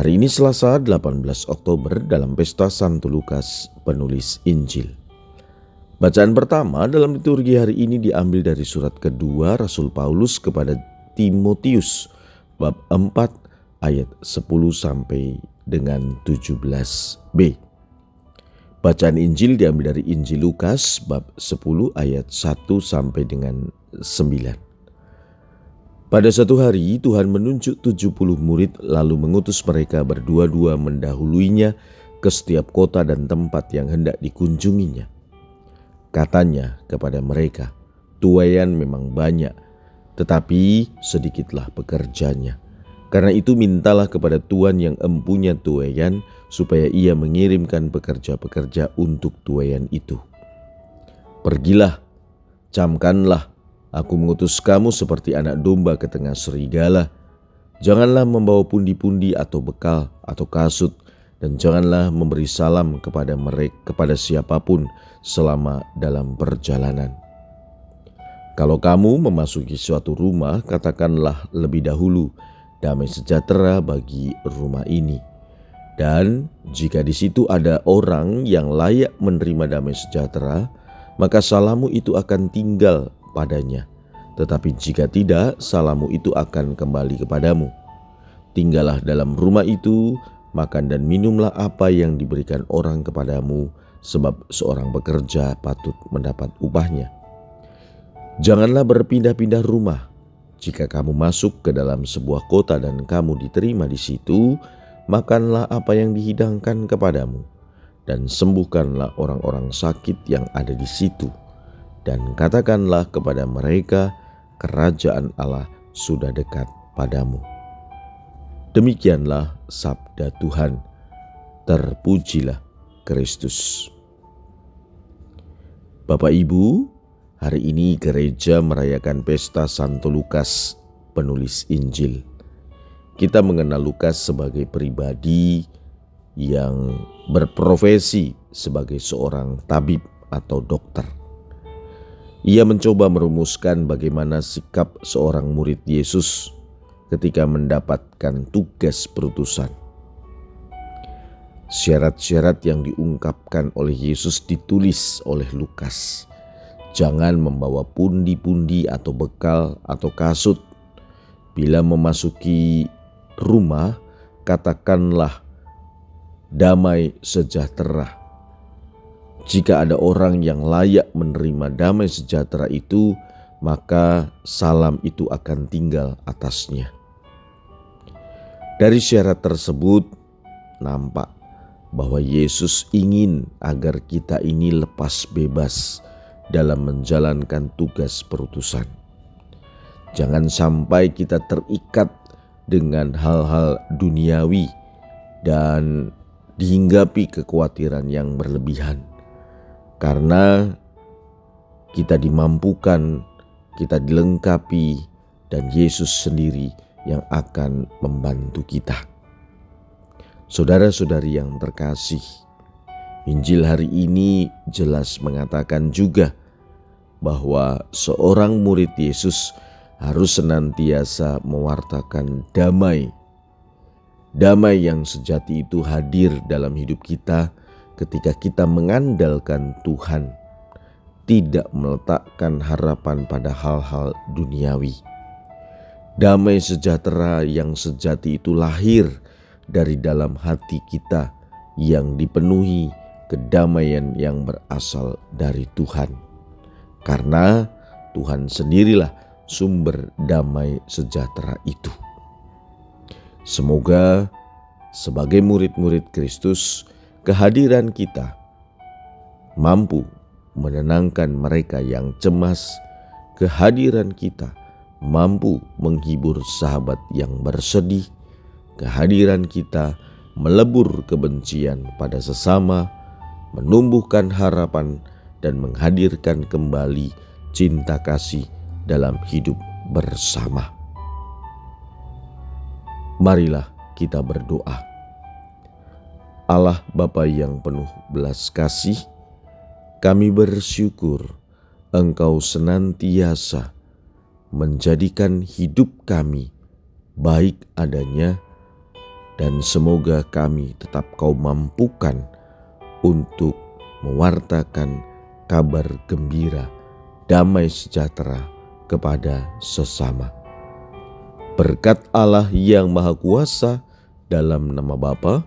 Hari ini Selasa 18 Oktober dalam Pesta Santo Lukas, penulis Injil. Bacaan pertama dalam liturgi hari ini diambil dari surat kedua Rasul Paulus kepada Timotius bab 4 ayat 10 sampai dengan 17b. Bacaan Injil diambil dari Injil Lukas bab 10 ayat 1 sampai dengan 9. Pada satu hari Tuhan menunjuk 70 murid lalu mengutus mereka berdua-dua mendahuluinya ke setiap kota dan tempat yang hendak dikunjunginya. Katanya kepada mereka, tuayan memang banyak, tetapi sedikitlah pekerjanya. Karena itu mintalah kepada Tuhan yang empunya tuayan supaya ia mengirimkan pekerja-pekerja untuk tuayan itu. Pergilah, camkanlah Aku mengutus kamu seperti anak domba ke tengah serigala. Janganlah membawa pundi-pundi atau bekal atau kasut dan janganlah memberi salam kepada mereka kepada siapa pun selama dalam perjalanan. Kalau kamu memasuki suatu rumah, katakanlah lebih dahulu damai sejahtera bagi rumah ini. Dan jika di situ ada orang yang layak menerima damai sejahtera, maka salamu itu akan tinggal padanya. Tetapi jika tidak, salamu itu akan kembali kepadamu. Tinggallah dalam rumah itu, makan dan minumlah apa yang diberikan orang kepadamu, sebab seorang bekerja patut mendapat upahnya. Janganlah berpindah-pindah rumah. Jika kamu masuk ke dalam sebuah kota dan kamu diterima di situ, makanlah apa yang dihidangkan kepadamu, dan sembuhkanlah orang-orang sakit yang ada di situ dan katakanlah kepada mereka, kerajaan Allah sudah dekat padamu. Demikianlah sabda Tuhan. Terpujilah Kristus. Bapak Ibu, hari ini gereja merayakan pesta Santo Lukas, penulis Injil. Kita mengenal Lukas sebagai pribadi yang berprofesi sebagai seorang tabib atau dokter. Ia mencoba merumuskan bagaimana sikap seorang murid Yesus ketika mendapatkan tugas perutusan. Syarat-syarat yang diungkapkan oleh Yesus ditulis oleh Lukas. Jangan membawa pundi-pundi atau bekal atau kasut. Bila memasuki rumah, katakanlah damai sejahtera jika ada orang yang layak menerima damai sejahtera itu, maka salam itu akan tinggal atasnya. Dari syarat tersebut nampak bahwa Yesus ingin agar kita ini lepas bebas dalam menjalankan tugas perutusan. Jangan sampai kita terikat dengan hal-hal duniawi dan dihinggapi kekhawatiran yang berlebihan karena kita dimampukan, kita dilengkapi, dan Yesus sendiri yang akan membantu kita. Saudara-saudari yang terkasih, Injil hari ini jelas mengatakan juga bahwa seorang murid Yesus harus senantiasa mewartakan damai. Damai yang sejati itu hadir dalam hidup kita ketika kita mengandalkan Tuhan, tidak meletakkan harapan pada hal-hal duniawi. Damai sejahtera yang sejati itu lahir dari dalam hati kita yang dipenuhi kedamaian yang berasal dari Tuhan. Karena Tuhan sendirilah sumber damai sejahtera itu. Semoga sebagai murid-murid Kristus, kehadiran kita mampu menenangkan mereka yang cemas. Kehadiran kita mampu menghibur sahabat yang bersedih. Kehadiran kita melebur kebencian pada sesama, menumbuhkan harapan, dan menghadirkan kembali cinta kasih dalam hidup bersama. Marilah kita berdoa. Allah Bapa yang penuh belas kasih, kami bersyukur Engkau senantiasa menjadikan hidup kami baik adanya dan semoga kami tetap kau mampukan untuk mewartakan kabar gembira, damai sejahtera kepada sesama. Berkat Allah yang Maha Kuasa dalam nama Bapa